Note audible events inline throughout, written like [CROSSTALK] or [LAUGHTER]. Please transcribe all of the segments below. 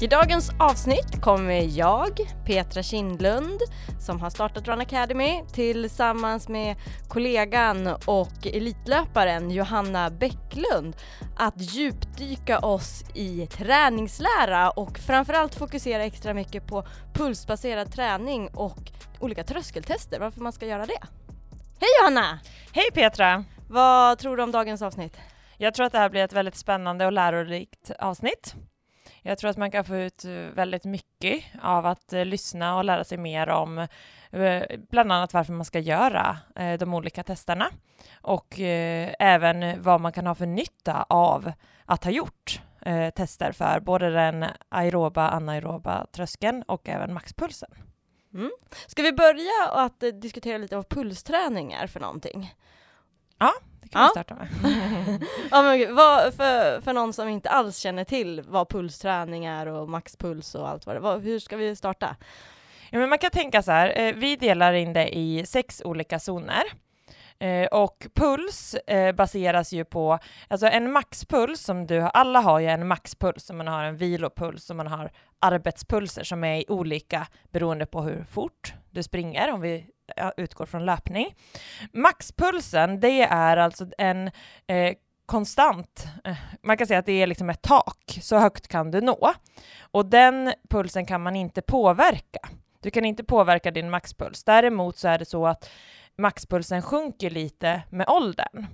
I dagens avsnitt kommer jag, Petra Kindlund, som har startat Run Academy tillsammans med kollegan och elitlöparen Johanna Bäcklund att djupdyka oss i träningslära och framförallt fokusera extra mycket på pulsbaserad träning och olika tröskeltester, varför man ska göra det. Hej Johanna! Hej Petra! Vad tror du om dagens avsnitt? Jag tror att det här blir ett väldigt spännande och lärorikt avsnitt. Jag tror att man kan få ut eh, väldigt mycket av att uh, lyssna och lära sig mer om uh, bland annat varför man ska göra de olika testerna och även vad man kan ha för nytta av att ha gjort tester för både den aeroba, anaeroba tröskeln och även maxpulsen. Mm. Ska vi börja att diskutera lite vad pulsträning är för någonting? Ja, det kan ja. vi starta med. [LAUGHS] ja, men, vad, för, för någon som inte alls känner till vad pulsträning är och maxpuls och allt vad det är, hur ska vi starta? Ja, men man kan tänka så här, eh, vi delar in det i sex olika zoner. Eh, och puls eh, baseras ju på, alltså en maxpuls som du har, alla har ju en maxpuls, som man har en vilopuls och man har arbetspulser som är olika beroende på hur fort du springer, om vi utgår från löpning. Maxpulsen, det är alltså en eh, konstant, eh, man kan säga att det är liksom ett tak, så högt kan du nå. Och den pulsen kan man inte påverka. Du kan inte påverka din maxpuls. Däremot så är det så att maxpulsen sjunker lite med åldern.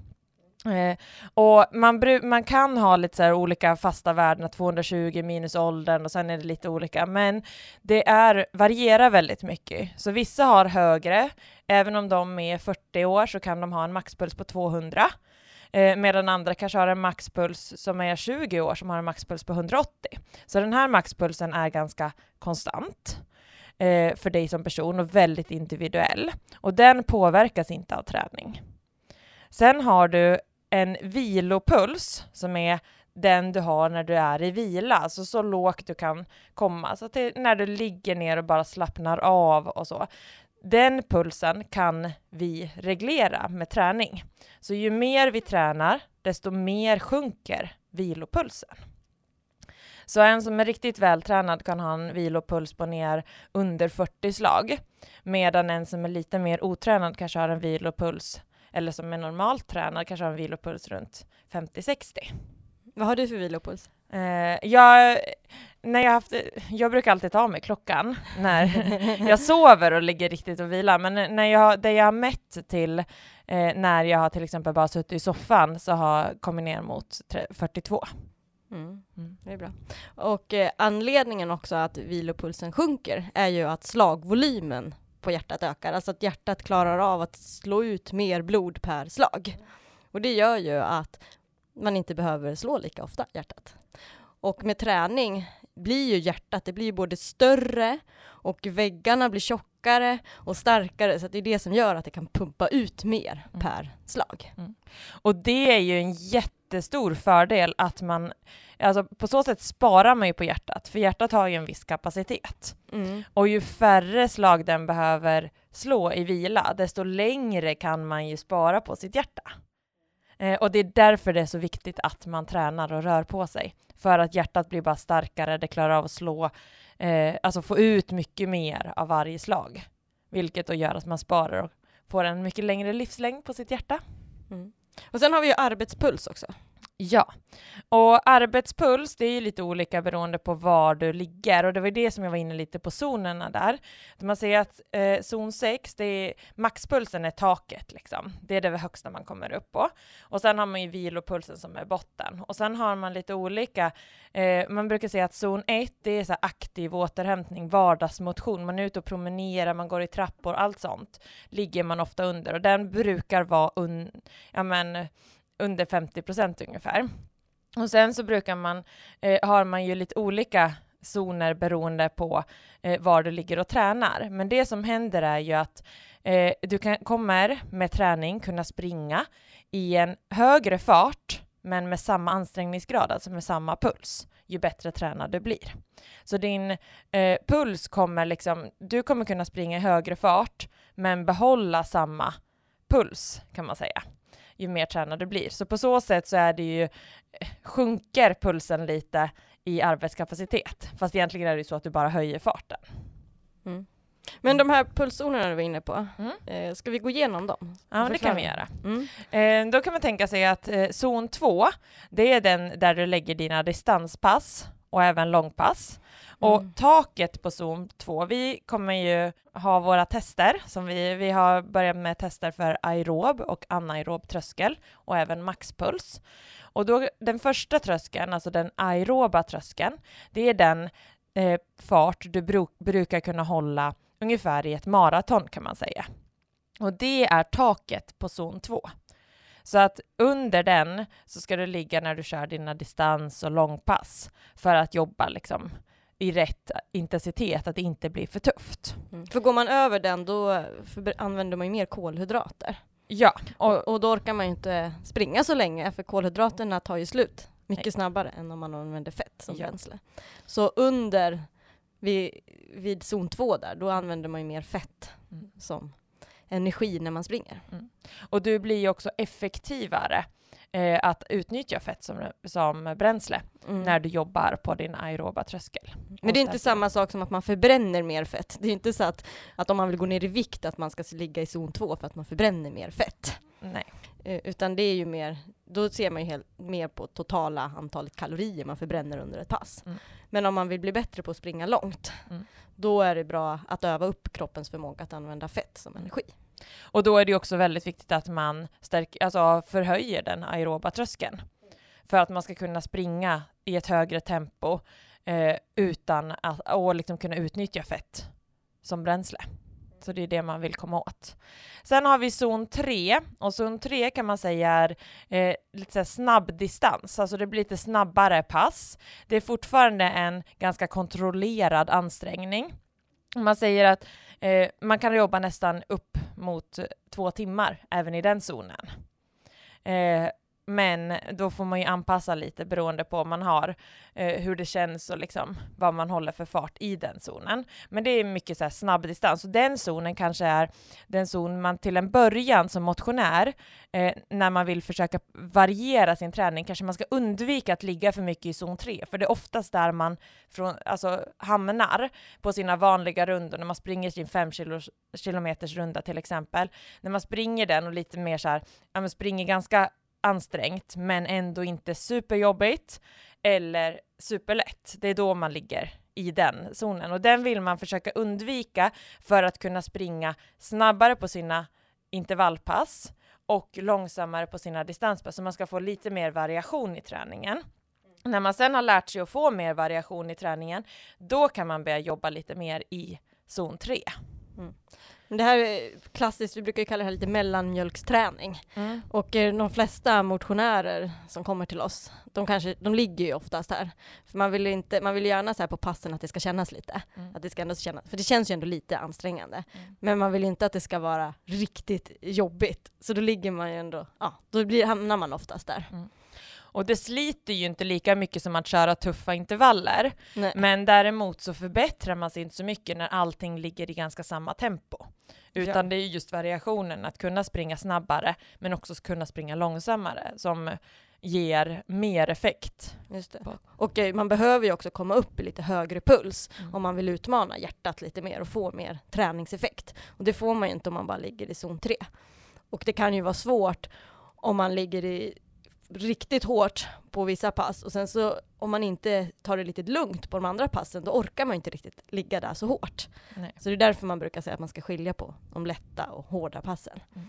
Eh, och man, man kan ha lite så olika fasta värden, 220 minus åldern och sen är det lite olika, men det är, varierar väldigt mycket. Så vissa har högre, även om de är 40 år så kan de ha en maxpuls på 200, eh, medan andra kanske har en maxpuls som är 20 år som har en maxpuls på 180. Så den här maxpulsen är ganska konstant eh, för dig som person och väldigt individuell. Och den påverkas inte av träning. Sen har du en vilopuls som är den du har när du är i vila, alltså så lågt du kan komma, så att det, när du ligger ner och bara slappnar av och så. Den pulsen kan vi reglera med träning. Så ju mer vi tränar, desto mer sjunker vilopulsen. Så en som är riktigt vältränad kan ha en vilopuls på ner under 40 slag, medan en som är lite mer otränad kanske har en vilopuls eller som är normalt tränad kanske har en vilopuls runt 50-60. Vad har du för vilopuls? Uh, jag, när jag, haft, jag brukar alltid ta med klockan när [LAUGHS] jag sover och ligger riktigt och vilar, men när jag, det jag har mätt till eh, när jag har till exempel bara suttit i soffan så har kommit ner mot 42. Mm. Mm. Det är bra. Och eh, anledningen också att vilopulsen sjunker är ju att slagvolymen på hjärtat ökar, alltså att hjärtat klarar av att slå ut mer blod per slag. Och det gör ju att man inte behöver slå lika ofta hjärtat. Och med träning blir ju hjärtat, det blir både större och väggarna blir tjockare och starkare, så det är det som gör att det kan pumpa ut mer mm. per slag. Mm. Och det är ju en jättestor fördel att man Alltså på så sätt sparar man ju på hjärtat, för hjärtat har ju en viss kapacitet. Mm. Och ju färre slag den behöver slå i vila, desto längre kan man ju spara på sitt hjärta. Eh, och det är därför det är så viktigt att man tränar och rör på sig. För att hjärtat blir bara starkare, det klarar av att slå, eh, alltså få ut mycket mer av varje slag. Vilket då gör att man sparar och får en mycket längre livslängd på sitt hjärta. Mm. Och sen har vi ju arbetspuls också. Ja, och arbetspuls, det är ju lite olika beroende på var du ligger och det var det som jag var inne lite på zonerna där. Man säger att eh, zon 6, det är, maxpulsen är taket liksom. Det är det högsta man kommer upp på. Och sen har man ju vilopulsen som är botten. Och sen har man lite olika, eh, man brukar säga att zon 1, det är så aktiv återhämtning, vardagsmotion. Man är ute och promenerar, man går i trappor, allt sånt ligger man ofta under och den brukar vara un, ja men under 50 procent ungefär. Och sen så brukar man, eh, har man ju lite olika zoner beroende på eh, var du ligger och tränar. Men det som händer är ju att eh, du kan, kommer med träning kunna springa i en högre fart men med samma ansträngningsgrad, alltså med samma puls, ju bättre tränad du blir. Så din eh, puls kommer liksom, du kommer kunna springa i högre fart men behålla samma puls kan man säga ju mer tränad du blir. Så på så sätt så är det ju, eh, sjunker pulsen lite i arbetskapacitet. Fast egentligen är det ju så att du bara höjer farten. Mm. Men de här pulszonerna du var inne på, Mm. eh, ska vi gå igenom dem? Ja, det kan vi göra. Mm. Eh, då kan man tänka sig att eh, zon 2, det är den där du lägger dina distanspass och även långpass. Och Mm. taket på zon 2, vi kommer ju ha våra tester som vi, vi har börjat med tester för aerob och anaerob tröskel och även maxpuls. Och då den första tröskeln, alltså den aeroba tröskeln, det är den eh, fart du bru brukar kunna hålla ungefär i ett maraton kan man säga. Och det är taket på zon 2. Så att under den så ska du ligga när du kör dina distans och långpass för att jobba liksom i rätt intensitet, att det inte blir för tufft. Mm. För går man över den då använder man ju mer kolhydrater. Ja, Och, och, och då orkar man ju inte springa så länge för kolhydraterna tar ju slut mycket Nej. snabbare än om man använder fett som Ja. bränsle. Så under vid, vid zon 2 där, då använder man ju mer fett Mm. som energi när man springer. och du blir ju också effektivare eh, att utnyttja fett som, som bränsle Mm. när du jobbar på din aeroba tröskel. Men det är inte samma sak som att man förbränner mer fett. Det är inte så att, att om man vill gå ner i vikt att man ska ligga i zon 2 för att man förbränner mer fett. Nej. Eh, Utan det är ju mer, då ser man ju helt, mer på totala antalet kalorier man förbränner under ett pass. Mm. Men om man vill bli bättre på att springa långt, Mm. då är det bra att öva upp kroppens förmåga att använda fett som energi. Och då är det också väldigt viktigt att man stärker, alltså förhöjer den aeroba tröskeln för att man ska kunna springa i ett högre tempo eh, utan att och liksom kunna utnyttja fett som bränsle. Så det är det man vill komma åt. Sen har vi zon 3 och zon 3 kan man säga är eh, lite så snabb distans, alltså det blir lite snabbare pass. Det är fortfarande en ganska kontrollerad ansträngning. Man säger att eh, man kan jobba nästan upp mot två timmar även i den zonen. Eh, men då får man ju anpassa lite beroende på om man har eh, hur det känns och liksom vad man håller för fart i den zonen. Men det är mycket så här snabb distans och den zonen kanske är den zon man till en början som motionär eh, när man vill försöka variera sin träning kanske man ska undvika att ligga för mycket i zon 3 för det är oftast där man från, alltså, hamnar på sina vanliga rundor när man springer sin 5 kilometers runda till exempel. När man springer den och lite mer så här, ja man springer ganska ansträngt men ändå inte superjobbigt eller superlätt. Det är då man ligger i den zonen och den vill man försöka undvika för att kunna springa snabbare på sina intervallpass och långsammare på sina distanspass så man ska få lite mer variation i träningen. När man sen har lärt sig att få mer variation i träningen, då kan man börja jobba lite mer i zon 3. Mm det här är klassiskt, vi brukar ju kalla det här lite mellanmjölksträning. Och eh, de flesta motionärer som kommer till oss, de, kanske, de ligger ju oftast här. För man vill, inte, man vill gärna så här på passen att det ska kännas lite. Mm. Att det ska ändå kännas, för det känns ju ändå lite ansträngande. Mm. Men man vill inte att det ska vara riktigt jobbigt. Så då ligger man ju ändå, ja, då blir, hamnar man oftast där. Och det sliter ju inte lika mycket som att köra tuffa intervaller. Nej. Men däremot så förbättrar man sig inte så mycket när allting ligger i ganska samma tempo. Utan Ja. det är just variationen, att kunna springa snabbare men också kunna springa långsammare som ger mer effekt. Just det. Och eh, man behöver ju också komma upp i lite högre puls Mm. om man vill utmana hjärtat lite mer och få mer träningseffekt. Och det får man ju inte om man bara ligger i zon 3. Och det kan ju vara svårt om man ligger i riktigt hårt på vissa pass och sen så om man inte tar det lite lugnt på de andra passen då orkar man inte riktigt ligga där så hårt. Nej. Så det är därför man brukar säga att man ska skilja på de lätta och hårda passen. Mm.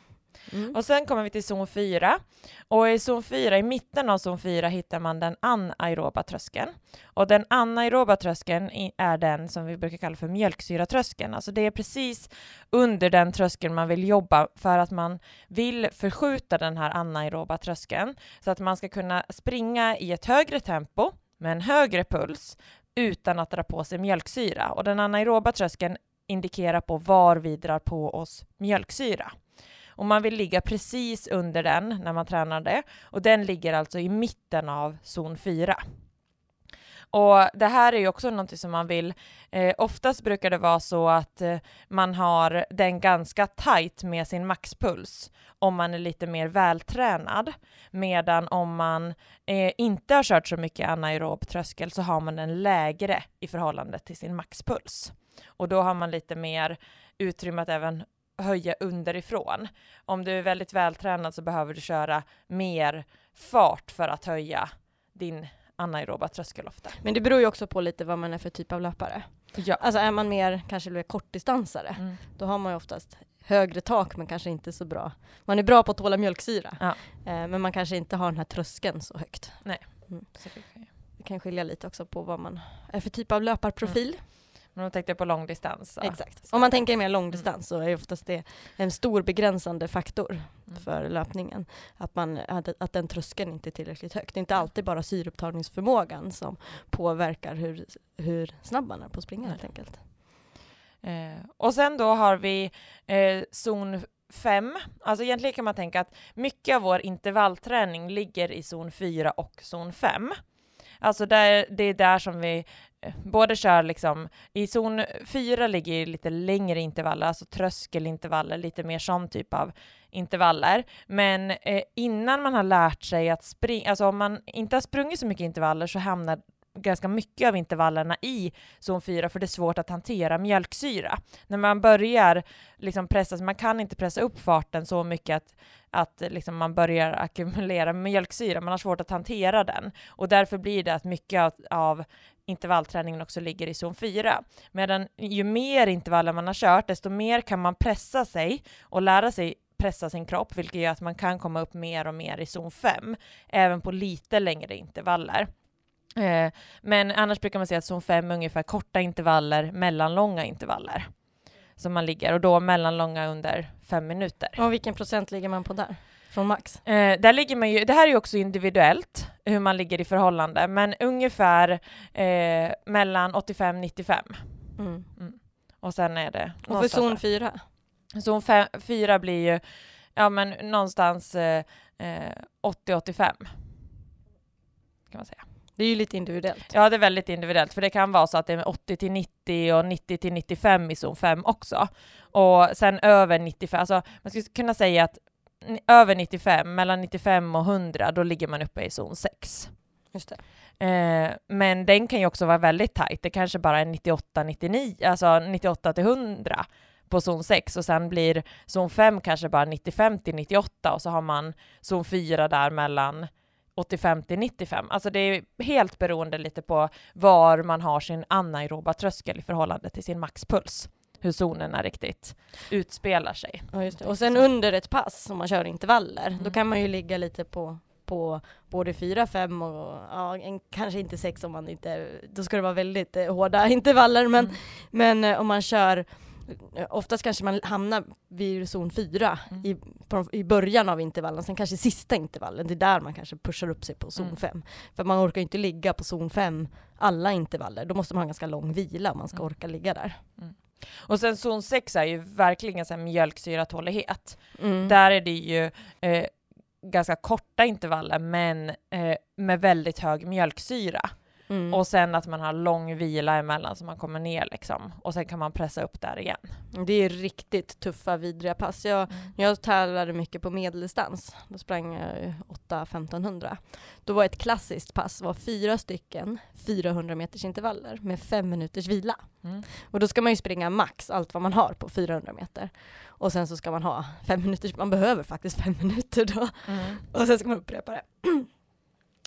Mm. Och sen kommer vi till zon 4. Och i zon 4, i mitten av zon 4 hittar man den anaeroba tröskeln. Och den anaeroba tröskeln är den som vi brukar kalla för mjölksyratröskeln. Alltså det är precis under den tröskeln man vill jobba för att man vill förskjuta den här anaeroba tröskeln så att man ska kunna springa i ett högre tempo med en högre puls utan att dra på sig mjölksyra. Och den anaeroba tröskeln indikerar på var vi drar på oss mjölksyra. Och man vill ligga precis under den när man tränar det. Och den ligger alltså i mitten av zon 4. Och det här är ju också något som man vill, eh, oftast brukar det vara så att eh, man har den ganska tight med sin maxpuls om man är lite mer vältränad. Medan om man eh, inte har kört så mycket anaerob tröskel så har man den lägre i förhållande till sin maxpuls. Och då har man lite mer utrymme att även höja underifrån. Om du är väldigt vältränad så behöver du köra mer fart för att höja din anaeroba tröskel ofta. Men det beror ju också på lite vad man är för typ av löpare. Ja. Alltså är man mer kanske mer kortdistansare, Mm. då har man ju oftast högre tak men kanske inte så bra. Man är bra på att tåla mjölksyra, Ja. eh, men man kanske inte har den här tröskeln så högt. Så det kan ju- Det kan skilja lite också på vad man är för typ av löparprofil. Men då tänkte jag på långdistans. så. Exakt. Så- Om man tänker mer långdistans så är oftast det en stor begränsande faktor Mm. för löpningen. Att, man, att, att den tröskeln inte är tillräckligt högt. Det är inte alltid bara syreupptagningsförmågan som påverkar hur, hur snabb man är på att springa helt enkelt. Eh, och sen då har vi eh, zon 5. Alltså egentligen kan man tänka att mycket av vår intervallträning ligger i zon 4 och zon 5. Alltså där, det är där som vi både kör liksom, i zon 4 ligger lite längre intervaller, alltså tröskelintervaller, lite mer sån typ av intervaller. Men eh, innan man har lärt sig att springa, alltså om man inte har sprungit så mycket intervaller så hamnar ganska mycket av intervallerna i zon 4 för det är svårt att hantera mjölksyra. När man börjar liksom pressa, man kan inte pressa upp farten så mycket att, att liksom man börjar ackumulera mjölksyra, man har svårt att hantera den och därför blir det att mycket av, av intervallträningen också ligger i zon 4. Medan ju mer intervaller man har kört, desto mer kan man pressa sig och lära sig pressa sin kropp, vilket gör att man kan komma upp mer och mer i zon 5, även på lite längre intervaller. Eh, men annars brukar man säga att zon 5 är ungefär korta intervaller, mellanlånga intervaller. Som man ligger, och då mellanlånga under fem minuter. Och vilken procent ligger man på där? Från max? Eh, där ligger man ju, det här är ju också individuellt, hur man ligger i förhållande, men ungefär eh, mellan 85-95. Mm. Och sen är det... Och för zon där. 4? 4? Zon 4 blir ju, ja men någonstans eh, eh, 80-85. Kan man säga. Det är ju lite individuellt. Ja, det är väldigt individuellt, för det kan vara så att det är 80 till 90 och 90 till 95 i zon 5 också. Och sen över 95, alltså man skulle kunna säga att över 95, mellan 95 och 100, då ligger man uppe i zon 6. Just. Eh, men den kan ju också vara väldigt tajt. Det kanske bara är 98, 99, alltså 98 till 100 på zon 6 och sen blir zon 5 kanske bara 95 till 98 och så har man zon 4 där mellan 85 till 95. Alltså det är helt beroende lite på var man har sin anaeroba tröskel i förhållande till sin maxpuls. Hur zonerna riktigt utspelar sig. Ja. Och sen under ett pass, om man kör intervaller, då Mm. kan man ju ligga lite på, på både 4, 5 och ja, en, kanske inte 6 om man inte, då ska det vara väldigt eh, hårda [LAUGHS] intervaller, men, Mm. men eh, om man kör Oftast kanske man hamnar vid zon 4 Mm. i, på, i början av intervallen, sen kanske sista intervallen, det är där man kanske pushar upp sig på zon Mm. 5. För man orkar inte ligga på zon 5 alla intervaller, då måste man ha ganska lång vila om man ska Mm. orka ligga där. Och sen zon 6 är ju verkligen så mjölksyratålighet. Mm. Där är det ju eh, ganska korta intervaller men eh, med väldigt hög mjölksyra. Mm. Och sen att man har lång vila emellan så man kommer ner liksom. Och sen kan man pressa upp där igen. Det är riktigt tuffa, vidriga pass. Jag, jag tävlade mycket på medeldistans. Då sprang jag 8-1500. Då var ett klassiskt pass var fyra stycken 400 meters intervaller med fem minuters vila. Mm. Och då ska man ju springa max allt vad man har på 400 meter. Och sen så ska man ha fem minuters, man behöver faktiskt fem minuter då. Mm. Och sen ska man upprepa det. [CLEARS THROAT]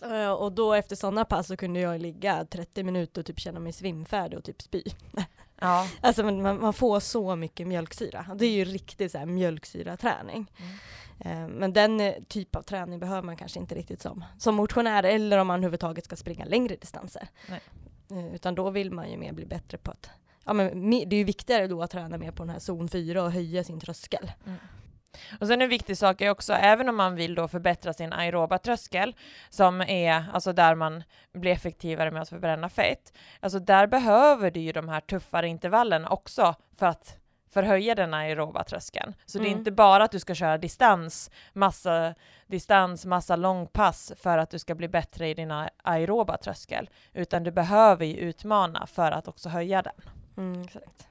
Eh, och då efter sådana pass så kunde jag ligga 30 minuter och typ känna mig svimfärdig och typ spy. [LAUGHS] Ja. Alltså man, man får så mycket mjölksyra. Det är ju riktig så här mjölksyraträning. Mm. Eh, Men den eh, typ av träning behöver man kanske inte riktigt som, som motionär eller om man överhuvudtaget ska springa längre distanser. Eh, Utan då vill man ju mer bli bättre på att, ja men me- det är ju viktigare då att träna mer på den här zon 4 och höja sin tröskel. Mm. Och sen en viktig sak är också, även om man vill då förbättra sin aeroba tröskel, som är alltså där man blir effektivare med att förbränna fett, alltså där behöver du ju de här tuffare intervallerna också för att förhöja den aeroba tröskeln. Så mm. det är mm. inte bara att du ska köra distans, massa distans, massa långpass för att du ska bli bättre i din aeroba tröskel, utan du behöver ju utmana för att också höja den. Mm, exakt.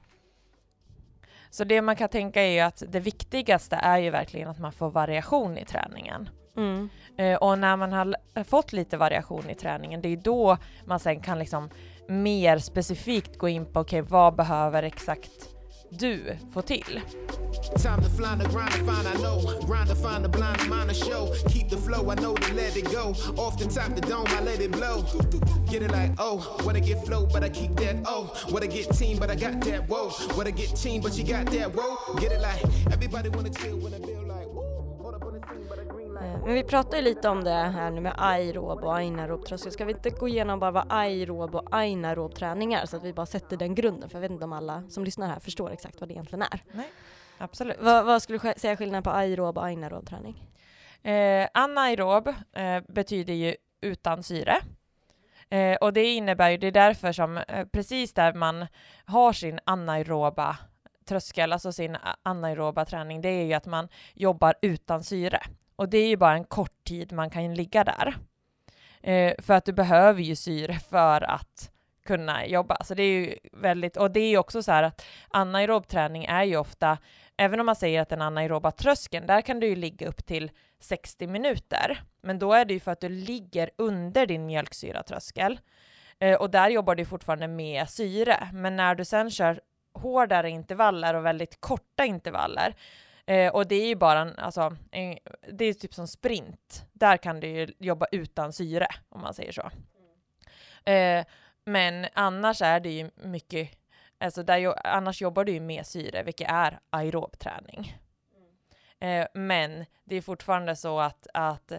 Så det man kan tänka är ju att det viktigaste är ju verkligen att man får variation i träningen. Mm. Eh, och när man har fått lite variation i träningen, det är då man sen kan liksom mer specifikt gå in på okej, okay, vad behöver exakt du får till? Time to fly the grind find I know. Grind to find the blind mind to show. Keep the flow, I know to let it go. Off the top the dome, I let it blow. Get it like, oh, wanna get flow, but I keep that, oh. What get team, but I got that, whoa. Get team, but you got that, whoa. Get it like, everybody wanna chill when I build like, whoa men vi pratar ju lite om det här nu med aerob och anaerob tröskel. Ska vi inte gå igenom bara vad aerob och anaerob träning är så att vi bara sätter den grunden? För jag vet inte om alla som lyssnar här förstår exakt vad det egentligen är. Nej. Absolut. Vad, vad skulle du säga skillnaden på aerob och anaerob träning? Eh, anaerob eh, betyder ju utan syre. Eh, och det innebär ju, det är därför som eh, precis där man har sin anaeroba tröskel, alltså sin anaeroba träning, det är ju att man jobbar utan syre. Och det är ju bara en kort tid man kan ligga där. Eh, för att du behöver ju syre för att kunna jobba. Så det är ju väldigt, och det är ju också så här att anaerob träning är ju ofta även om man säger att den anaeroba tröskeln, där kan du ju ligga upp till 60 minuter. Men då är det ju för att du ligger under din mjölksyratröskel. Eh, och där jobbar du fortfarande med syre. Men när du sen kör hårdare intervaller och väldigt korta intervaller, eh, och det är ju bara en, alltså, en, det är typ som sprint. Där kan du ju jobba utan syre, om man säger så. Eh, men annars är det ju mycket Alltså där, annars jobbar du ju med syre, vilket är aerob träning. Eh, men det är fortfarande så att, att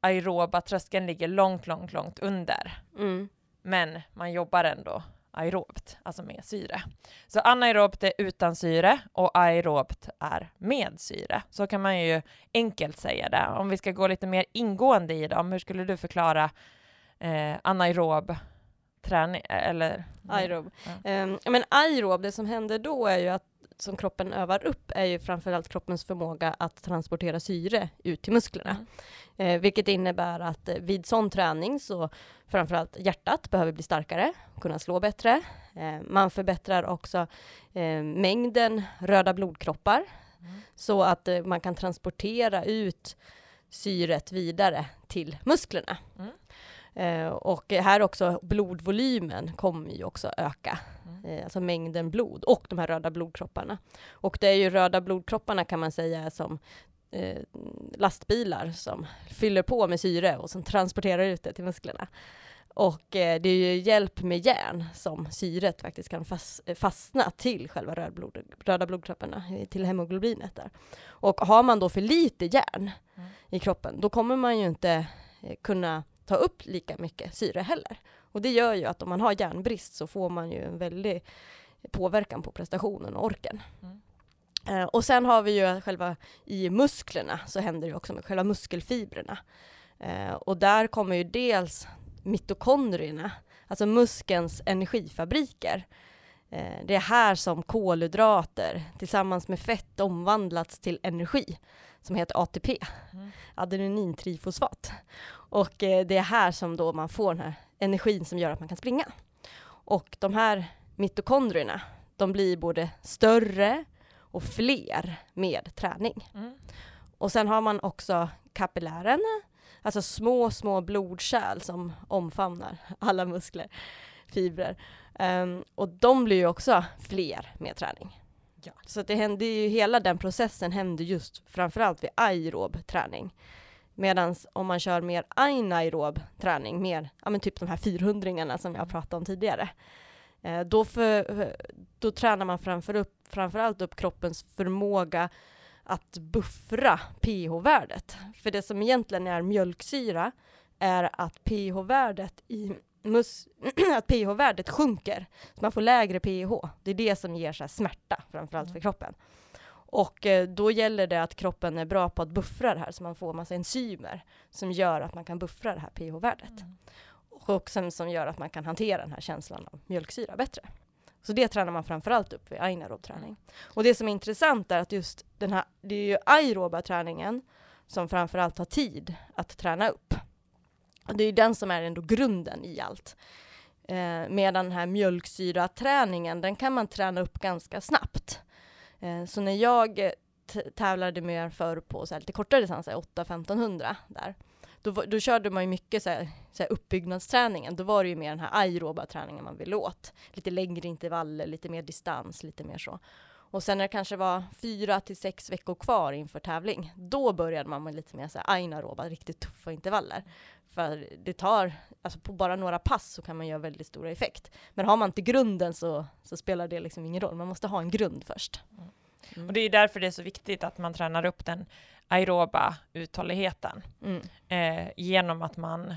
aeroba tröskeln ligger långt, långt, långt under. Mm. Men man jobbar ändå aerobt, alltså med syre. Så anaerobt är utan syre och aerobt är med syre. Så kan man ju enkelt säga det. Om vi ska gå lite mer ingående i dem, hur skulle du förklara eh, anaerob träning, eller? Aerob. Ja. Um, men aerob, det som händer då är ju att som kroppen övar upp är ju framförallt kroppens förmåga att transportera syre ut till musklerna. Mm. Eh, vilket innebär att eh, vid sån träning så framförallt hjärtat behöver bli starkare, kunna slå bättre. Eh, man förbättrar också eh, mängden röda blodkroppar mm. så att eh, man kan transportera ut syret vidare till musklerna. Mm. Eh, och här också blodvolymen kommer ju också öka, mm. eh, alltså mängden blod och de här röda blodkropparna. Och det är ju röda blodkropparna kan man säga som eh, lastbilar som fyller på med syre och som transporterar ut det till musklerna. Och eh, det är ju hjälp med järn som syret faktiskt kan fas fastna till själva rödblod, röda blodkropparna, till hemoglobinet där. Och har man då för lite järn mm. i kroppen, då kommer man ju inte eh, kunna ta upp lika mycket syre heller. Och det gör ju att om man har järnbrist så får man ju en väldig påverkan på prestationen och orken. Mm. Uh, och sen har vi ju själva i musklerna så händer det också med själva muskelfibrerna. Uh, och där kommer ju dels mitokondrierna, alltså muskelns energifabriker. Uh, det är här som kolhydrater tillsammans med fett omvandlats till energi som heter ATP, mm. adenylintrifosfat. Och eh, det är här som då man får den här energin som gör att man kan springa. Och de här mitokondrierna, de blir både större och fler med träning. Mm. Och sen har man också kapillären, alltså små, små blodkärl som omfamnar alla muskler, fibrer. Um, och de blir ju också fler med träning. Ja. Så det händer ju, hela den processen händer just framförallt vid aerob träning. Medan om man kör mer anaerob träning, mer, ja men typ de här 400 som jag pratade om tidigare, eh, då, för, då tränar man framför upp, framförallt upp kroppens förmåga att buffra pH-värdet. För det som egentligen är mjölksyra är att pH-värdet i mus [CLEARS THROAT] att pH-värdet sjunker, så man får lägre pH. Det är det som ger så smärta, framförallt för mm. kroppen. Och eh, då gäller det att kroppen är bra på att buffra det här så man får massa enzymer som gör att man kan buffra det här pH-värdet. Mm. Och sen som gör att man kan hantera den här känslan av mjölksyra bättre. Så det tränar man framförallt upp vid aerob träning. Och det som är intressant är att just den här, det är ju aeroba träningen som framförallt tar tid att träna upp. Och det är den som är ändå grunden i allt. Eh, medan den här mjölksyraträningen, den kan man träna upp ganska snabbt. Eh, så när jag eh, tävlade mer förr på så lite kortare distanser, 8-1500 där, då, då körde man ju mycket så här, så här uppbyggnadsträningen. Då var det ju mer den här aeroba träningen man ville åt. Lite längre intervaller, lite mer distans, lite mer så. Och sen när det kanske var fyra till sex veckor kvar inför tävling, då började man med lite mer så här anaeroba, riktigt tuffa intervaller. För det tar, alltså på bara några pass så kan man göra väldigt stor effekt. Men har man inte grunden så, så spelar det liksom ingen roll, man måste ha en grund först. Mm. Och det är därför det är så viktigt att man tränar upp den aeroba uthålligheten mm. eh, genom att man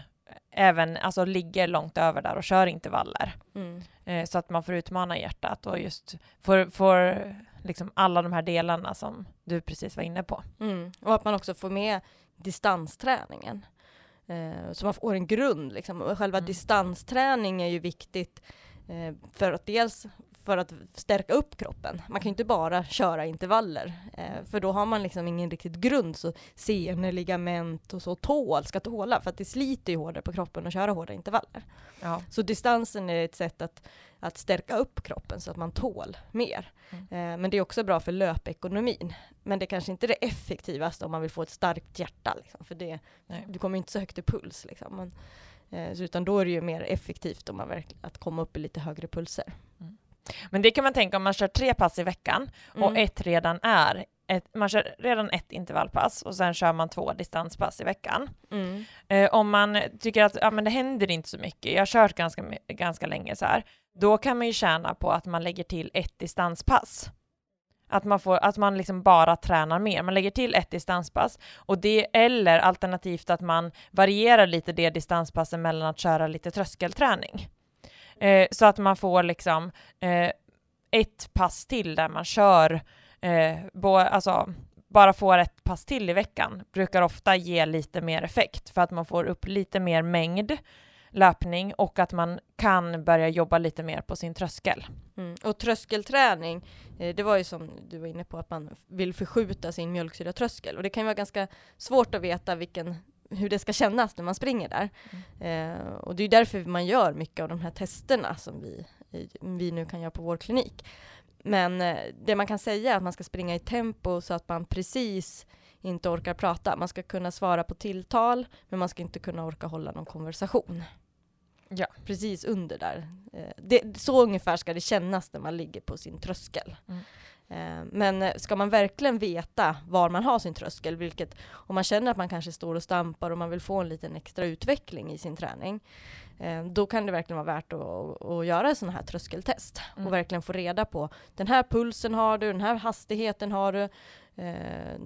även alltså, ligger långt över där och kör intervaller. Mm. Eh, så att man får utmana hjärtat och just får, får liksom alla de här delarna som du precis var inne på. Mm. Och att man också får med distansträningen. Eh, så man får en grund liksom. Och själva mm. distansträning är ju viktigt eh, för att dels för att stärka upp kroppen. Man kan ju inte bara köra intervaller, eh, för då har man liksom ingen riktigt grund, så senor, ligament och så tål ska tåla, för att det sliter ju hårdare på kroppen att köra hårda intervaller. Ja. Så distansen är ett sätt att, att stärka upp kroppen så att man tål mer. Mm. Eh, men det är också bra för löpekonomin. Men det är kanske inte är det effektivaste om man vill få ett starkt hjärta, liksom, för det, du kommer inte så högt i puls. Liksom. Men, eh, utan då är det ju mer effektivt om man att komma upp i lite högre pulser. Men det kan man tänka om man kör tre pass i veckan och mm. ett redan är ett, man kör redan ett intervallpass och sen kör man två distanspass i veckan. Mm. Eh, om man tycker att ja, men det händer inte så mycket, jag har kört ganska, ganska länge så här, då kan man ju tjäna på att man lägger till ett distanspass. Att man, får, att man liksom bara tränar mer. Man lägger till ett distanspass och det, eller alternativt att man varierar lite det distanspassen mellan att köra lite tröskelträning. Eh, så att man får liksom eh, ett pass till där man kör, eh, bo, alltså bara får ett pass till i veckan brukar ofta ge lite mer effekt för att man får upp lite mer mängd löpning och att man kan börja jobba lite mer på sin tröskel. Mm. Och tröskelträning, eh, det var ju som du var inne på att man vill förskjuta sin mjölksyratröskel och det kan ju vara ganska svårt att veta vilken hur det ska kännas när man springer där. Mm. Eh, och det är därför man gör mycket av de här testerna som vi, vi nu kan göra på vår klinik. Men eh, det man kan säga är att man ska springa i tempo så att man precis inte orkar prata. Man ska kunna svara på tilltal, men man ska inte kunna orka hålla någon konversation. Ja. Precis under där. Eh, det, så ungefär ska det kännas när man ligger på sin tröskel. Mm. Eh, men eh, ska man verkligen veta var man har sin tröskel, vilket om man känner att man kanske står och stampar och man vill få en liten extra utveckling i sin träning, eh, då kan det verkligen vara värt att, att göra sån här tröskeltest mm. och verkligen få reda på den här pulsen har du, den här hastigheten har du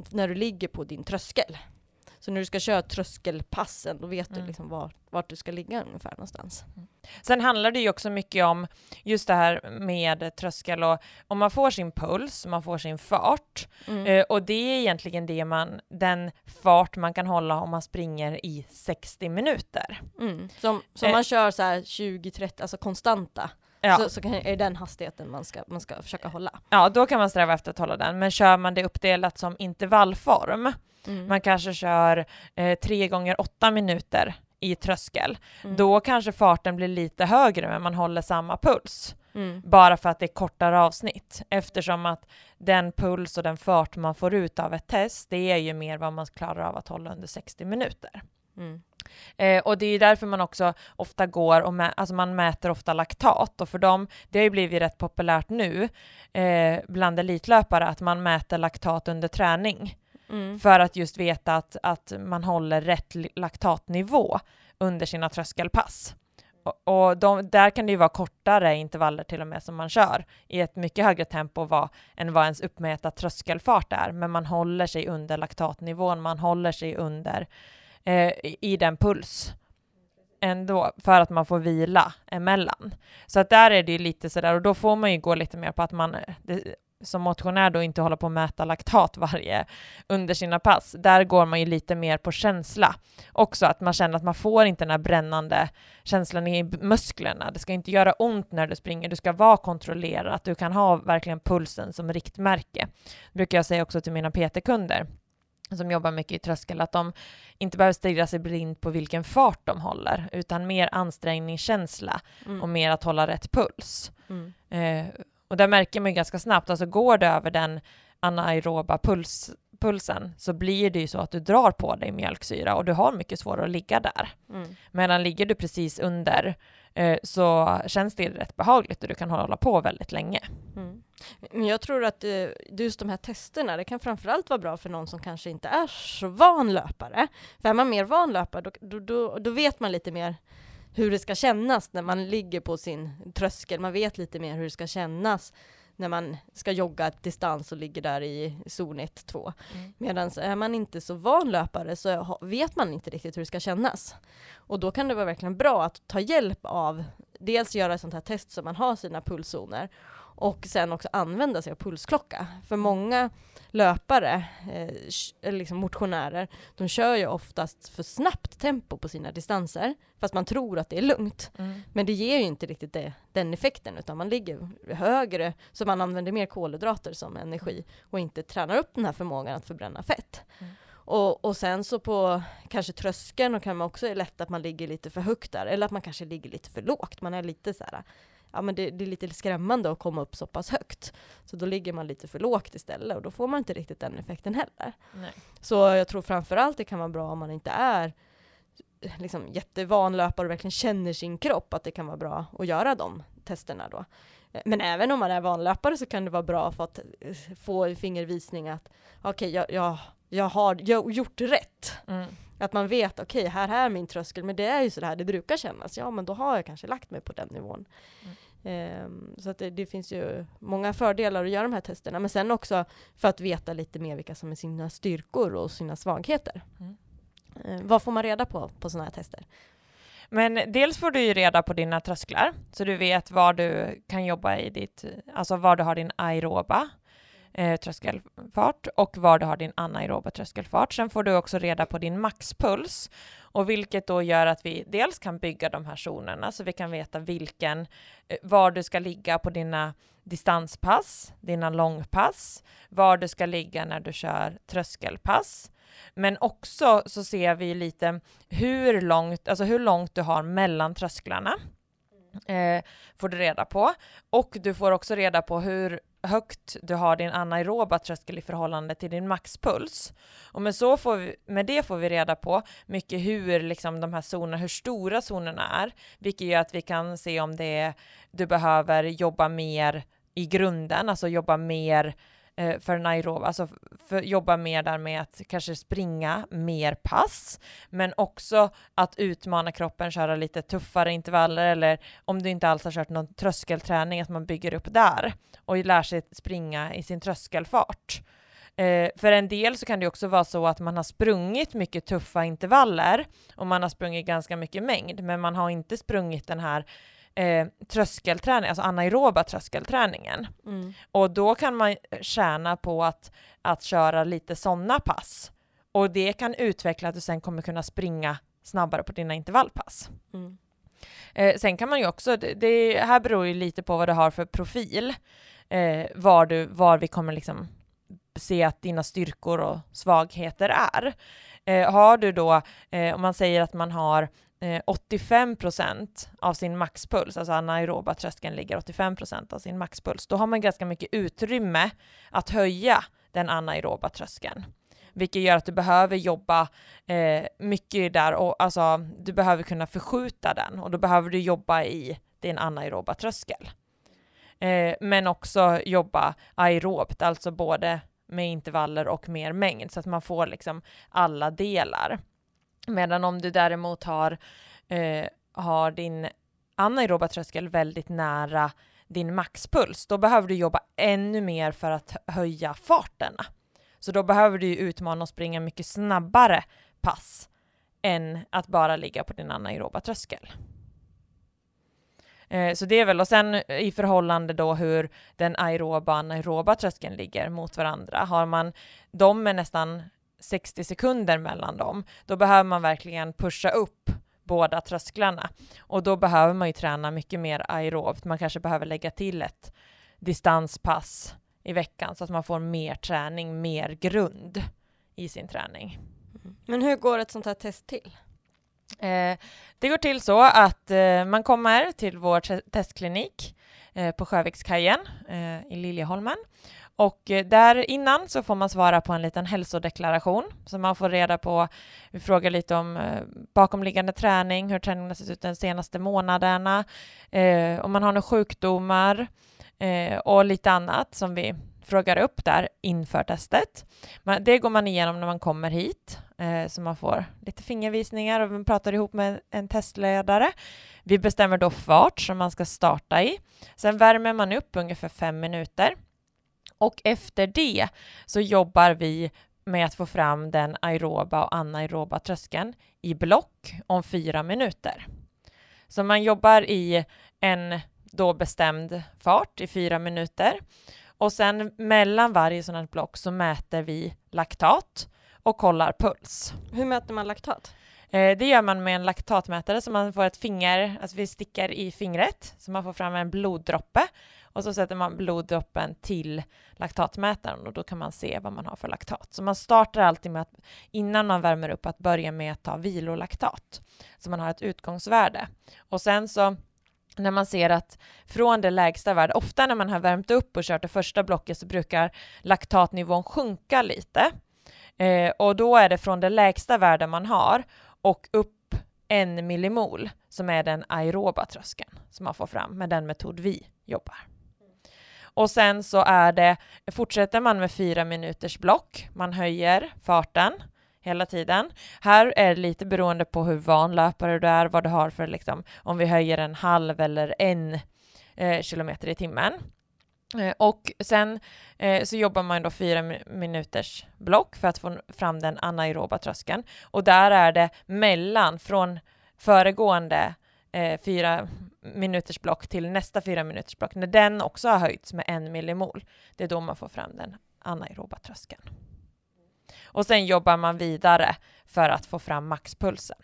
när du ligger på din tröskel. Så när du ska köra tröskelpassen, då vet mm. du liksom var, vart du ska ligga ungefär någonstans. Mm. Sen handlar det ju också mycket om just det här med tröskel och om man får sin puls, man får sin fart mm. eh, och det är egentligen det man, den fart man kan hålla om man springer i 60 minuter. Mm. Som, som eh. man kör så här 20-30, alltså konstanta. Ja. Så, så kan, är det den hastigheten man ska, man ska försöka hålla. Ja, då kan man sträva efter att hålla den, men kör man det uppdelat som intervallform, Mm. Man kanske kör eh, tre gånger åtta minuter i tröskel. Mm. Då kanske farten blir lite högre men man håller samma puls. Mm. Bara för att det är kortare avsnitt. Eftersom att den puls och den fart man får ut av ett test, det är ju mer vad man klarar av att hålla under 60 minuter. Mm. Eh, och det är därför man också ofta går och mä alltså man mäter ofta laktat och för dem, det har ju blivit rätt populärt nu eh, bland elitlöpare att man mäter laktat under träning. Mm. För att just veta att, att man håller rätt laktatnivå under sina tröskelpass. Och, och de, där kan det ju vara kortare intervaller till och med som man kör i ett mycket högre tempo vad, än vad ens uppmätta tröskelfart är, men man håller sig under laktatnivån, man håller sig under eh, i den puls ändå för att man får vila emellan. Så att där är det ju lite sådär och då får man ju gå lite mer på att man eh, det, som motionär då inte hålla på att mäta laktat varje under sina pass. Där går man ju lite mer på känsla. Också att man känner att man får inte den här brännande känslan i musklerna. Det ska inte göra ont när du springer, du ska vara kontrollerad, du kan ha verkligen pulsen som riktmärke. Det brukar jag säga också till mina PT-kunder som jobbar mycket i tröskel, att de inte behöver stirra sig blind på vilken fart de håller, utan mer ansträngningskänsla mm. och mer att hålla rätt puls. Mm. Eh, och där märker man ju ganska snabbt, alltså går det över den anaeroba puls, pulsen så blir det ju så att du drar på dig mjölksyra och du har mycket svårare att ligga där. Mm. Medan ligger du precis under eh, så känns det rätt behagligt och du kan hålla på väldigt länge. Mm. Men jag tror att eh, just de här testerna, det kan framförallt vara bra för någon som kanske inte är så van löpare. För är man mer van löpare, då, då, då, då vet man lite mer hur det ska kännas när man ligger på sin tröskel. Man vet lite mer hur det ska kännas när man ska jogga ett distans och ligger där i zon 1-2. Mm. Medan är man inte så van löpare så vet man inte riktigt hur det ska kännas. Och då kan det vara verkligen bra att ta hjälp av dels göra ett sånt här test så man har sina pulszoner och sen också använda sig av pulsklocka. För många löpare, eh, liksom motionärer, de kör ju oftast för snabbt tempo på sina distanser, fast man tror att det är lugnt. Mm. Men det ger ju inte riktigt det, den effekten, utan man ligger högre, så man använder mer kolhydrater som energi och inte tränar upp den här förmågan att förbränna fett. Mm. Och, och, sen så på kanske tröskeln och kan man också är lätt att man ligger lite för högt där, eller att man kanske ligger lite för lågt. Man är lite så här, ja men det, det, är lite skrämmande att komma upp så pass högt. Så då ligger man lite för lågt istället och då får man inte riktigt den effekten heller. Nej. Så jag tror framförallt det kan vara bra om man inte är liksom jättevan löpare och verkligen känner sin kropp, att det kan vara bra att göra de testerna då. Men även om man är vanlöpare så kan det vara bra för att få fingervisning att okej, okay, jag, jag, jag har gjort rätt. Mm. Att man vet, okej, okay, här är min tröskel, men det är ju så här det brukar kännas. Ja, men då har jag kanske lagt mig på den nivån. Mm. Um, så att det, det, finns ju många fördelar att göra de här testerna, men sen också för att veta lite mer vilka som är sina styrkor och sina svagheter. Mm. Uh, vad får man reda på på sådana här tester? Men dels får du ju reda på dina trösklar, så du vet var du kan jobba i ditt, alltså var du har din aeroba eh, tröskelfart och var du har din anaeroba tröskelfart. Sen får du också reda på din maxpuls och vilket då gör att vi dels kan bygga de här zonerna så vi kan veta vilken, eh, var du ska ligga på dina distanspass, dina långpass, var du ska ligga när du kör tröskelpass. Men också så ser vi lite hur långt, alltså hur långt du har mellan trösklarna. Eh, får du reda på. Och du får också reda på hur högt du har din anaeroba tröskel i förhållande till din maxpuls. Och med, så får vi, med det får vi reda på mycket hur liksom de här zonerna, hur stora zonerna är, vilket gör att vi kan se om det är, du behöver jobba mer i grunden, alltså jobba mer Eh, för Nairobi, alltså för, jobba mer där med att kanske springa mer pass, men också att utmana kroppen, köra lite tuffare intervaller eller om du inte alls har kört någon tröskelträning, att man bygger upp där och lär sig springa i sin tröskelfart. Eh, för en del så kan det också vara så att man har sprungit mycket tuffa intervaller och man har sprungit ganska mycket mängd, men man har inte sprungit den här eh, tröskelträning, alltså anaeroba tröskelträningen. Mm. Och då kan man tjäna på att, att köra lite sådana pass. Och det kan utveckla att du sen kommer kunna springa snabbare på dina intervallpass. Mm. Eh, sen kan man ju också, det, det, här beror ju lite på vad du har för profil, eh, var, du, var vi kommer liksom se att dina styrkor och svagheter är. Eh, har du då, eh, om man säger att man har Eh, 85% av sin maxpuls, alltså anaeroba tröskeln ligger 85% av sin maxpuls, då har man ganska mycket utrymme att höja den anaeroba tröskeln. Vilket gör att du behöver jobba eh, mycket där och alltså du behöver kunna förskjuta den och då behöver du jobba i din anaeroba tröskel. Eh, men också jobba aerobt, alltså både med intervaller och mer mängd så att man får liksom alla delar. Medan om du däremot har, eh, har din anaeroba tröskel väldigt nära din maxpuls, då behöver du jobba ännu mer för att höja farterna. Så då behöver du utmana och springa mycket snabbare pass än att bara ligga på din anaeroba tröskel. Eh, så det är väl, och sen i förhållande då hur den aeroba och anaeroba tröskeln ligger mot varandra. Har man de med nästan 60 sekunder mellan dem, då behöver man verkligen pusha upp båda trösklarna. Och då behöver man ju träna mycket mer aerobt. Man kanske behöver lägga till ett distanspass i veckan så att man får mer träning, mer grund i sin träning. Men hur går ett sånt här test till? Eh, det går till så att eh, man kommer till vår testklinik eh, på Sjövikskajen eh, i Liljeholmen och eh, där innan så får man svara på en liten hälsodeklaration så man får reda på, vi frågar lite om eh, bakomliggande träning, hur träningen har sett ut de senaste månaderna, eh, om man har några sjukdomar och lite annat som vi frågar upp där inför testet. det går man igenom när man kommer hit, så man får lite fingervisningar och man pratar ihop med en testledare. Vi bestämmer då fart som man ska starta i. Sen värmer man upp ungefär fem minuter och efter det så jobbar vi med att få fram den aeroba och anaeroba tröskeln i block om fyra minuter. Så man jobbar i en då bestämd fart i fyra minuter och sen mellan varje sådant block så mäter vi laktat och kollar puls. Hur mäter man laktat? Eh, det gör man med en laktatmätare så man får ett finger, alltså vi stickar i fingret så man får fram en bloddroppe och så sätter man bloddroppen till laktatmätaren och då kan man se vad man har för laktat. Så man startar alltid med att innan man värmer upp att börja med att ta vilolaktat så man har ett utgångsvärde och sen så när man ser att från det lägsta värdet, ofta när man har värmt upp och kört det första blocket så brukar laktatnivån sjunka lite. Eh, och då är det från det lägsta värde man har och upp en millimol som är den aeroba tröskeln som man får fram med den metod vi jobbar. Och sen så är det, fortsätter man med fyra minuters block, man höjer farten hela tiden. Här är det lite beroende på hur van löpare du är, vad du har för liksom, om vi höjer en halv eller en eh, kilometer i timmen. Eh, och sen eh, så jobbar man då fyra minuters block för att få fram den anaeroba tröskeln. Och där är det mellan, från föregående eh, fyra minuters block till nästa fyra minuters block, när den också har höjts med en millimol, det är då man får fram den anaeroba tröskeln. Och sen jobbar man vidare för att få fram maxpulsen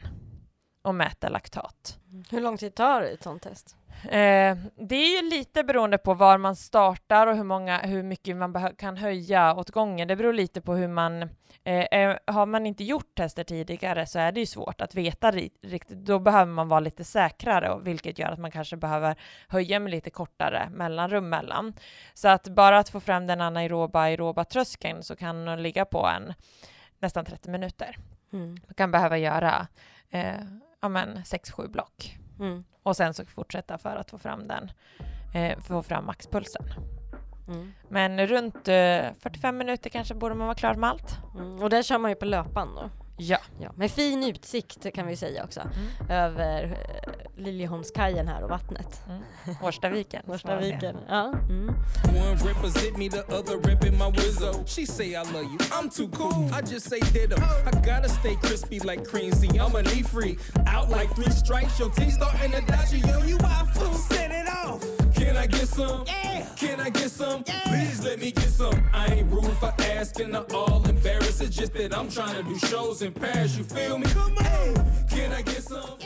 och mäta laktat. Hur lång tid tar ett sånt test? Eh, det är ju lite beroende på var man startar och hur, många, hur mycket man kan höja åt gången. Det beror lite på hur man... Eh, har man inte gjort tester tidigare så är det ju svårt att veta riktigt. Då behöver man vara lite säkrare, vilket gör att man kanske behöver höja med lite kortare mellanrum mellan. Så att bara att få fram den anaeroba aeroba tröskeln så kan den ligga på en nästan 30 minuter. Mm. Man kan behöva göra eh, ja, 6-7 block. Mm. Och sen så fortsätta för att få fram den, eh, få fram maxpulsen. Mm. Men runt eh, 45 minuter kanske borde man vara klar med allt. Mm. Och där kör man ju på löpan då? Ja. ja. Med fin utsikt kan vi säga också, mm. över eh, Liljeholmskajen här och vattnet. Mm. Årstaviken. [LAUGHS] Årstaviken, ja. Mm. Can I get some? Yeah. Can I get some? Yeah. Please let me get some. I ain't rude for asking or all embarrassed. It's just that I'm trying to do shows in Paris. You feel me? Come on. Can I get some?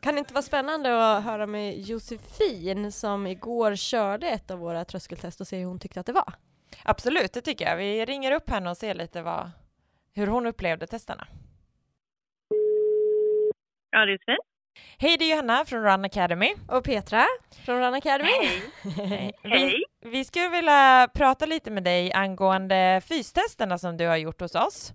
Kan det inte vara spännande att höra med Josefin som igår körde ett av våra tröskeltest och se hur hon tyckte att det var? Absolut, det tycker jag. Vi ringer upp henne och ser lite vad, hur hon upplevde testerna. Ja, det är Josefin. Hej, det är Johanna från Run Academy. Och Petra från Run Academy. Hej. Hej. Vi, vi skulle vilja prata lite med dig angående fystesterna som du har gjort hos oss.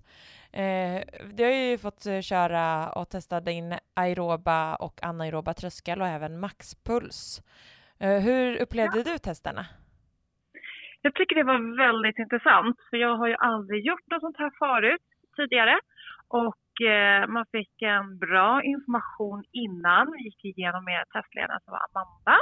Eh, du har ju fått köra och testa din aeroba och anaeroba tröskel och även maxpuls. Eh, hur upplevde ja. du testerna? Jag tycker det var väldigt intressant, för jag har ju aldrig gjort något sånt här förut tidigare. Och Eh, man fick en bra information innan. Vi gick igenom med testledaren som var Amanda.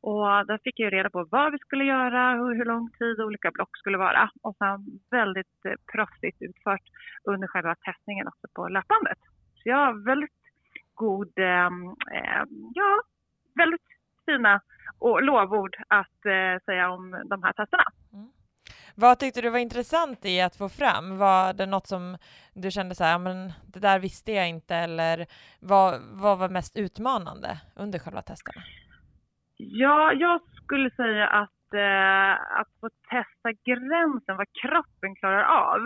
Och där fick jag reda på vad vi skulle göra, hur, hur lång tid olika block skulle vara. Och sen väldigt eh, proffsigt utfört under själva testningen också på löpbandet. Så jag har väldigt god, eh, ja, väldigt fina och lovord att eh, säga om de här testerna. Mm. Vad tyckte du var intressant i att få fram? Var det något som du kände så här, men det där visste jag inte, eller vad, vad var mest utmanande under själva testerna? Ja, jag skulle säga att, eh, att få testa gränsen, vad kroppen klarar av.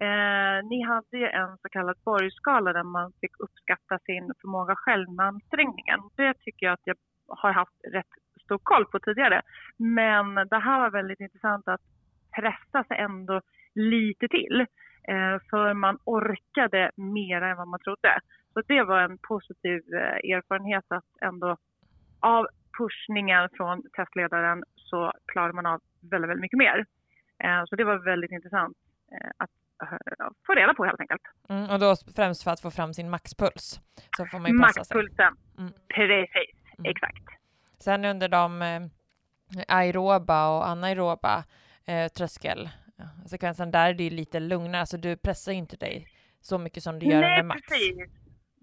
Eh, ni hade ju en så kallad borgskala där man fick uppskatta sin förmåga själv med ansträngningen. Det tycker jag att jag har haft rätt stor koll på tidigare. Men det här var väldigt intressant att pressa sig ändå lite till. Eh, för man orkade mer än vad man trodde. Så det var en positiv eh, erfarenhet att ändå av pushningen från testledaren så klarar man av väldigt, väldigt mycket mer. Eh, så det var väldigt intressant att få reda på helt enkelt. Mm, och då främst för att få fram sin maxpuls. Så får man ju passa. Maxpulsen, Mm. precis, Mm. exakt. Sen under de aeroba och anaeroba eh, tröskelsekvensen, där är det ju lite lugnare, alltså du pressar inte dig så mycket som du gör Nej, under max. precis.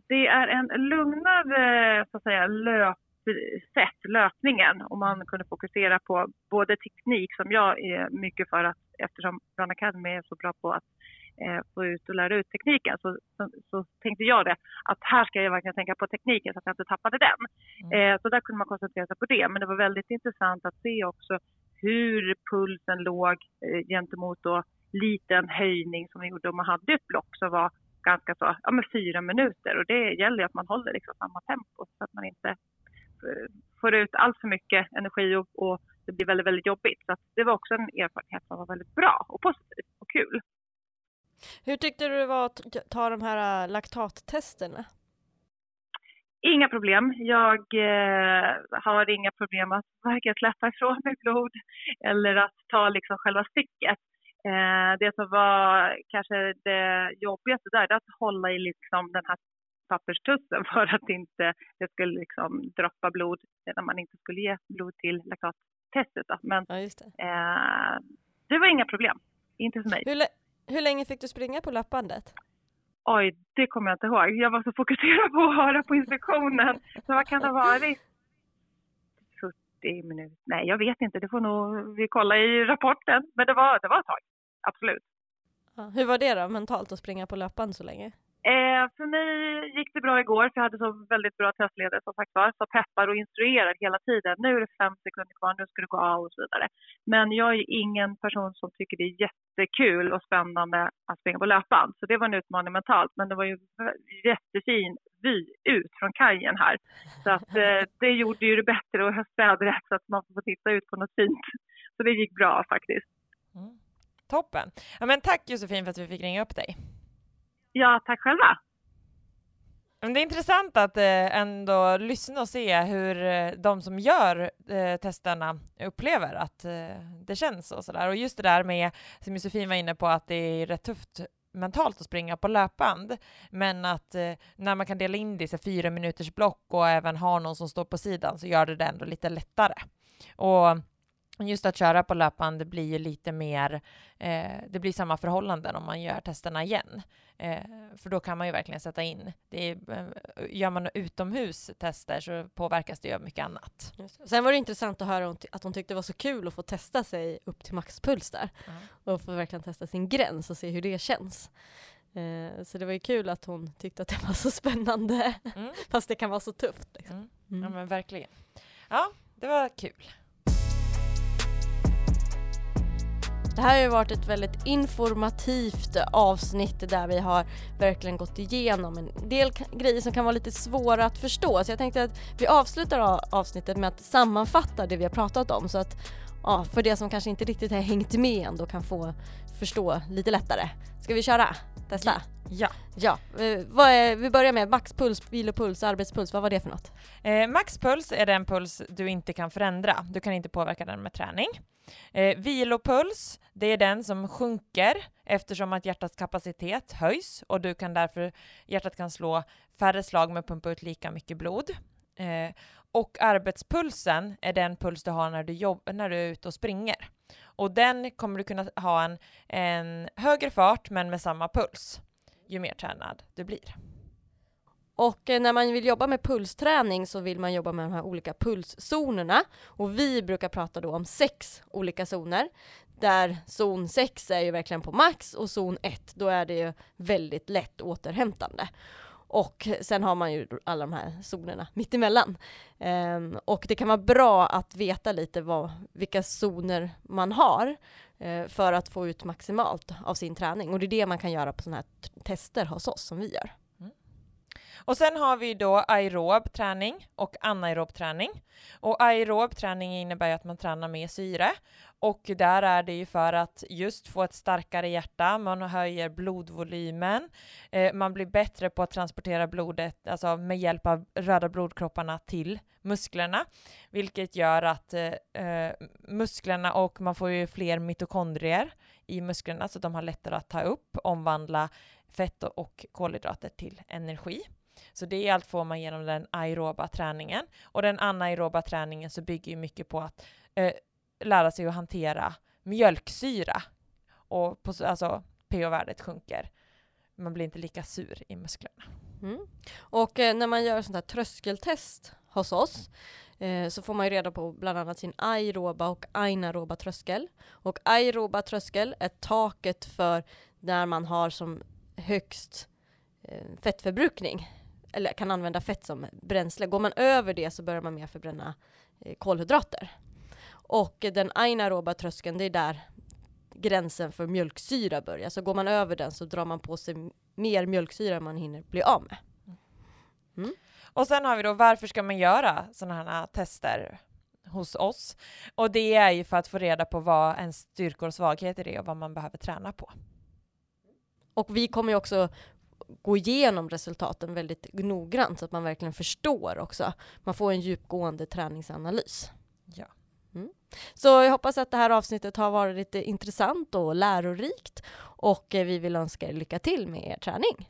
Det är en lugnare så att säga, löpsätt, löpningen, och man kunde fokusera på både teknik, som jag är mycket för att eftersom Run Academy är så bra på att eh, få ut och lära ut tekniken, så, så, så tänkte jag det, att här ska jag verkligen tänka på tekniken så att jag inte tappade den. Mm. Eh, så där kunde man koncentrera sig på det, men det var väldigt intressant att se också hur pulsen låg eh, gentemot då liten höjning som vi gjorde om man hade ett block som var ganska så, ja men fyra minuter och det gäller ju att man håller liksom samma tempo så att man inte eh, får ut allt för mycket energi och, och det blir väldigt, väldigt jobbigt. Så att det var också en erfarenhet som var väldigt bra och positiv och kul. Hur tyckte du det var att ta de här eh, laktattesterna? Inga problem. Jag eh, har inga problem att varken släppa ifrån mig blod eller att ta liksom själva sticket. Eh, det som var kanske det jobbigaste där, det är att hålla i liksom den här papperstussen [LAUGHS] för att inte det skulle liksom droppa blod när man inte skulle ge blod till laktattestet. Men Ja, det. eh, det var inga problem. Inte för mig. Hur, hur länge fick du springa på löpbandet? Oj, det kommer jag inte ihåg. Jag var så fokuserad på att höra på instruktionen. Så vad kan det ha varit? 40 minuter? Nej, jag vet inte. Det får nog vi kolla i rapporten. Men det var, det var ett tag. Absolut. Ja, hur var det då, mentalt att springa på löpband så länge? Eh, för mig gick det bra igår, för jag hade så väldigt bra testledare som sagt var. Så peppar och instruerar hela tiden. Nu är det fem sekunder kvar, nu ska du gå av och så vidare. Men jag är ingen person som tycker det är jättekul och spännande att springa på löpband. Så det var en utmaning mentalt. Men det var ju jättefin vy ut från kajen här. Så att eh, det gjorde ju det bättre och höstvädret så att man får titta ut på något fint. Så det gick bra faktiskt. Mm. Toppen! Ja, men tack Josefin för att vi fick ringa upp dig. Ja, tack själva. Men det är intressant att eh, ändå lyssna och se hur eh, de som gör eh, testerna upplever att det känns och sådär. Och just det där med, som Josefin var inne på, att det är rätt tufft mentalt att springa på löpband, men att eh, när man kan dela in det i så fyra minuters block och även ha någon som står på sidan så gör det det ändå lite lättare. Och just att köra på löpband det blir ju lite mer, eh, det blir samma förhållanden om man gör testerna igen. Eh, för då kan man ju verkligen sätta in, det är, eh, gör man utomhus tester så påverkas det ju av mycket annat. Just. Sen var det intressant att höra att hon tyckte det var så kul att få testa sig upp till maxpuls där. Och få verkligen testa sin gräns och se hur det känns. Eh, så det var ju kul att hon tyckte att det var så spännande. Mm. Fast det kan vara så tufft. Liksom. Mm. Mm. Ja men verkligen. Ja, det var kul. Det här har ju varit ett väldigt informativt avsnitt där vi har verkligen gått igenom en del grejer som kan vara lite svåra att förstå. Så jag tänkte att vi avslutar avsnittet med att sammanfatta det vi har pratat om så att ja, för det som kanske inte riktigt har hängt med ändå kan få förstå lite lättare. Ska vi köra? Testa? Ja. Ja, eh, vad är, vi börjar med maxpuls, vilopuls, arbetspuls, vad var det för något? Eh, maxpuls är den puls du inte kan förändra. Du kan inte påverka den med träning. Eh, vilopuls, det är den som sjunker eftersom att hjärtats kapacitet höjs och du kan därför, hjärtat kan slå färre slag men pumpa ut lika mycket blod. Eh, och arbetspulsen är den puls du har när du, jobb, när du är ute och springer. Och den kommer du kunna ha en, en högre fart men med samma puls ju mer tränad du blir. Och eh, när man vill jobba med pulsträning så vill man jobba med de här olika pulszonerna. Och vi brukar prata då om sex olika zoner. Där zon 6 är ju verkligen på max och zon 1 då är det ju väldigt lätt återhämtande. Och sen har man ju alla de här zonerna mittemellan. Um, och det kan vara bra att veta lite vad, vilka zoner man har uh, för att få ut maximalt av sin träning. Och det är det man kan göra på sådana här tester hos oss som vi gör. Och sen har vi då aerob träning och anaerob träning. Och aerob träning innebär att man tränar med syre och där är det ju för att just få ett starkare hjärta, man höjer blodvolymen, eh, man blir bättre på att transportera blodet, alltså med hjälp av röda blodkropparna till musklerna, vilket gör att eh, eh musklerna och man får ju fler mitokondrier i musklerna så de har lättare att ta upp, omvandla fett och kolhydrater till energi. Så det är allt får man genom den aeroba träningen. Och den anaeroba träningen så bygger ju mycket på att eh, lära sig att hantera mjölksyra. Och på, alltså pH-värdet sjunker. Man blir inte lika sur i musklerna. Mm. Och eh, när man gör sånt här tröskeltest hos oss eh, så får man ju reda på bland annat sin aeroba och anaeroba tröskel. Och aeroba tröskel är taket för när man har som högst eh, fettförbrukning eller kan använda fett som bränsle. Går man över det så börjar man mer förbränna eh, kolhydrater. Och den anaeroba tröskeln, det är där gränsen för mjölksyra börjar. Så går man över den så drar man på sig mer mjölksyra än man hinner bli av med. Mm. Och sen har vi då varför ska man göra sådana här tester hos oss? Och det är ju för att få reda på vad ens styrkor och svagheter är och vad man behöver träna på. Och vi kommer ju också gå igenom resultaten väldigt noggrant så att man verkligen förstår också. Man får en djupgående träningsanalys. Ja. Mm. Så jag hoppas att det här avsnittet har varit lite intressant och lärorikt och vi vill önska er lycka till med er träning.